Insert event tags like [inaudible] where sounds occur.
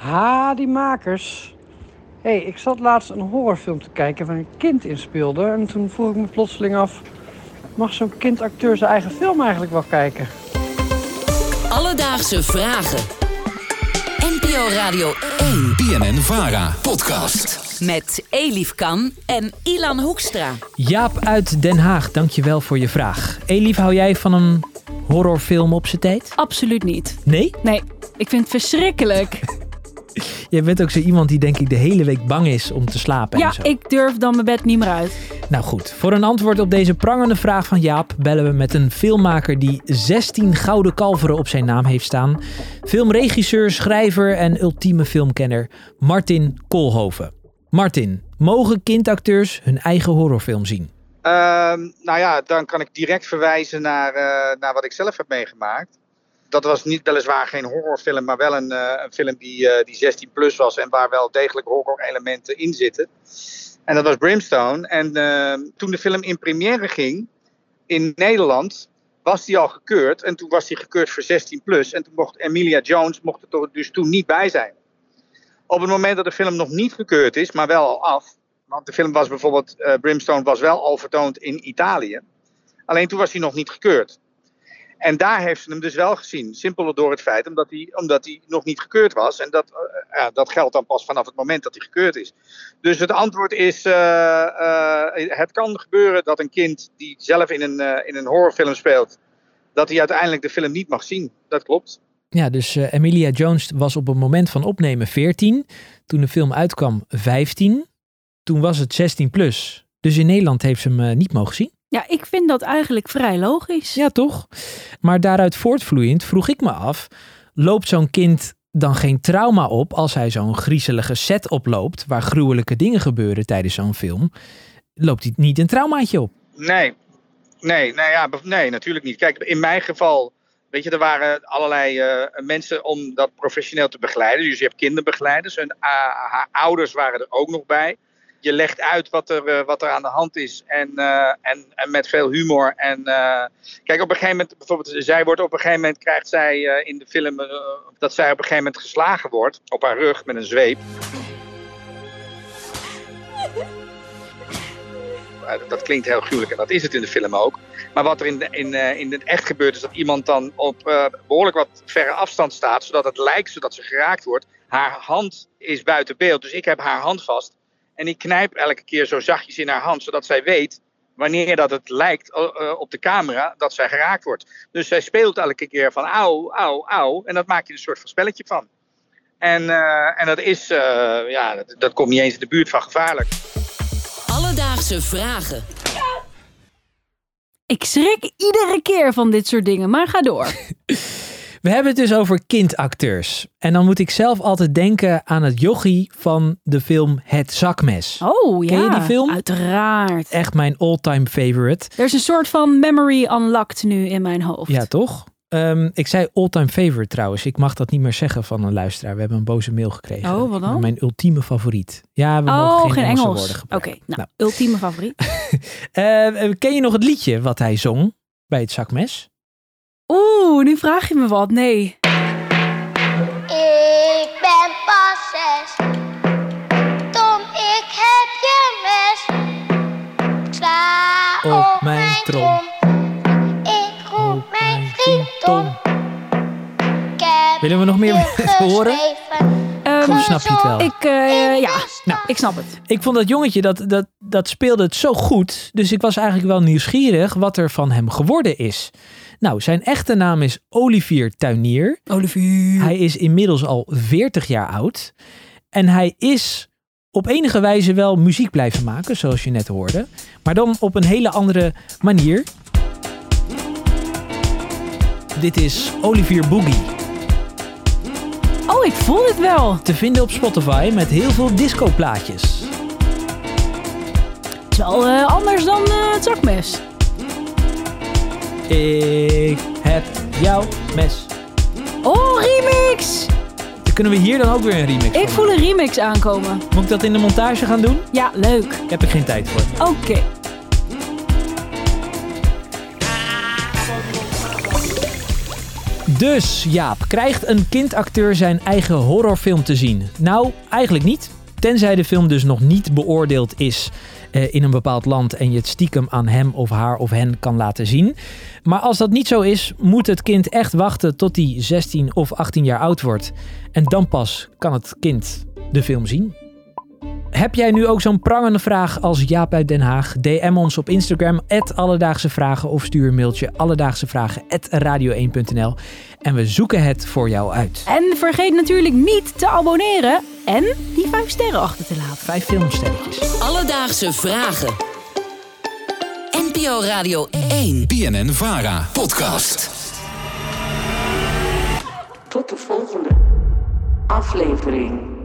Ha, die makers. Hé, hey, ik zat laatst een horrorfilm te kijken waar een kind in speelde. En toen vroeg ik me plotseling af... mag zo'n kindacteur zijn eigen film eigenlijk wel kijken? Alledaagse vragen. NPO Radio 1. BNN Vara. Podcast. Met Elif Kan en Ilan Hoekstra. Jaap uit Den Haag, dankjewel voor je vraag. Elif, hou jij van een horrorfilm op zijn tijd? Absoluut niet. Nee? Nee, ik vind het verschrikkelijk. [laughs] Jij bent ook zo iemand die denk ik de hele week bang is om te slapen ja, en zo. ik durf dan mijn bed niet meer uit. Nou goed, voor een antwoord op deze prangende vraag van Jaap bellen we met een filmmaker die 16 gouden kalveren op zijn naam heeft staan. Filmregisseur, schrijver en ultieme filmkenner Martin Koolhoven. Martin, mogen kindacteurs hun eigen horrorfilm zien? Ehm, nou ja, dan kan ik direct verwijzen naar, eh, naar wat ik zelf heb meegemaakt. Dat was niet weliswaar geen horrorfilm, maar wel een, eh, een film die, eh, die 16 plus was en waar wel degelijk horror-elementen in zitten. En dat was Brimstone. En ehm, toen de film in première ging in Nederland, was die al gekeurd. En toen was die gekeurd voor 16 plus. En toen mocht Emilia Jones mocht er dus toen niet bij zijn. Op het moment dat de film nog niet gekeurd is, maar wel al af. Want de film was bijvoorbeeld, eh, Brimstone was wel al vertoond in Italië. Alleen toen was hij nog niet gekeurd. En daar heeft ze hem dus wel gezien. Simpel door het feit omdat hij, omdat hij nog niet gekeurd was. En dat, eh, dat geldt dan pas vanaf het moment dat hij gekeurd is. Dus het antwoord is: eh, eh, het kan gebeuren dat een kind die zelf in een, in een horrorfilm speelt, dat hij uiteindelijk de film niet mag zien. Dat klopt. Ja, dus Emilia Jones was op het moment van opnemen 14. Toen de film uitkwam 15. Toen was het 16 plus. Dus in Nederland heeft ze hem niet mogen zien. Ja, ik vind dat eigenlijk vrij logisch. Ja, toch? Maar daaruit voortvloeiend vroeg ik me af: loopt zo'n kind dan geen trauma op als hij zo'n griezelige set oploopt waar gruwelijke dingen gebeuren tijdens zo'n film? Loopt hij niet een traumaatje op? Nee, nee, nou ja, nee, natuurlijk niet. Kijk, in mijn geval, weet je, er waren allerlei eh, mensen om dat professioneel te begeleiden. Dus je hebt kinderbegeleiders en ah, haar ouders waren er ook nog bij. Je legt uit wat er, eh, wat er aan de hand is en, eh, en, en met veel humor. En eh, kijk, op een gegeven moment, bijvoorbeeld, zij wordt op een gegeven moment, krijgt zij in de film, dat zij op een gegeven moment geslagen wordt op haar rug met een zweep. Dat klinkt heel gruwelijk en dat is het in de film ook. Maar wat er in, in, in het echt gebeurt is dat iemand dan op eh, behoorlijk wat verre afstand staat, zodat het lijkt, zodat ze geraakt wordt. Haar hand is buiten beeld, dus ik heb haar hand vast. En ik knijp elke keer zo zachtjes in haar hand, zodat zij weet wanneer dat het lijkt eh, eh, op de camera dat zij geraakt wordt. Dus zij speelt elke keer van auw, auw, auw. En dat maak je een soort van spelletje van. En, eh, en dat is, eh, ja, dat, dat komt niet eens in de buurt van gevaarlijk. Alledaagse vragen. Ik schrik iedere keer van dit soort dingen, maar ga door. [laughs] We hebben het dus over kindacteurs. En dan moet ik zelf altijd denken aan het jochie van de film Het Zakmes. Oh ja, Ken je die film? Uiteraard. Echt mijn all-time favorite. Er is een soort van memory unlocked nu in mijn hoofd. Ja, toch? Ehm, ik zei all-time favorite trouwens. Ik mag dat niet meer zeggen van een luisteraar. We hebben een boze mail gekregen. Oh, wat dan? Mijn ultieme favoriet. Ja, we mogen Oh, geen, geen Engelse Engels. woorden Oké, gebruiken. nou, ultieme favoriet. [laughs] Eh, ken je nog het liedje wat hij zong bij het zakmes? Oeh, nu vraag je me wat. Nee. Ik ben pas zes. Tom, ik heb je mes. Ik Sla Op op, mijn mijn trom. Ik roep mijn vriend Tom. Willen we nog meer [laughs] horen? Ehm, Of snap je het wel? Ik, eh, ja, Nou. ik snap het. Ik vond dat jongetje, dat, dat, dat speelde het zo goed. Dus ik was eigenlijk wel nieuwsgierig wat er van hem geworden is. Nou, zijn echte naam is Olivier Tuinier. Olivier. Hij is inmiddels al 40 jaar oud. En hij is op enige wijze wel muziek blijven maken, zoals je net hoorde. Maar dan op een hele andere manier. Dit is Olivier Boogie. Oh, ik voel dit wel. Te vinden op Spotify met heel veel discoplaatjes. Het is wel eh, anders dan eh, het zakmes. Ik heb jouw mes. Oh, remix! Dan kunnen we hier dan ook weer een remix Ik van voel een remix aankomen. Moet ik dat in de montage gaan doen? Ja, leuk. Ik heb er geen tijd voor. Oké. Dus Jaap, krijgt een kindacteur zijn eigen horrorfilm te zien? Nou, eigenlijk niet. Tenzij de film dus nog niet beoordeeld is eh, in een bepaald land en je het stiekem aan hem of haar of hen kan laten zien. Maar als dat niet zo is, moet het kind echt wachten tot hij 16 of 18 jaar oud wordt. En dan pas kan het kind de film zien. Heb jij nu ook zo'n prangende vraag als Jaap uit Den Haag? DM ons op Instagram, Alledaagse Vragen of stuur een mailtje alledaagsevragen radio1.nl en we zoeken het voor jou uit. En vergeet natuurlijk niet te abonneren en die 5 sterren achter te laten. Vijf filmsterretjes. Alledaagse vragen. NPO Radio 1. BNN Vara. Podcast. Tot de volgende aflevering.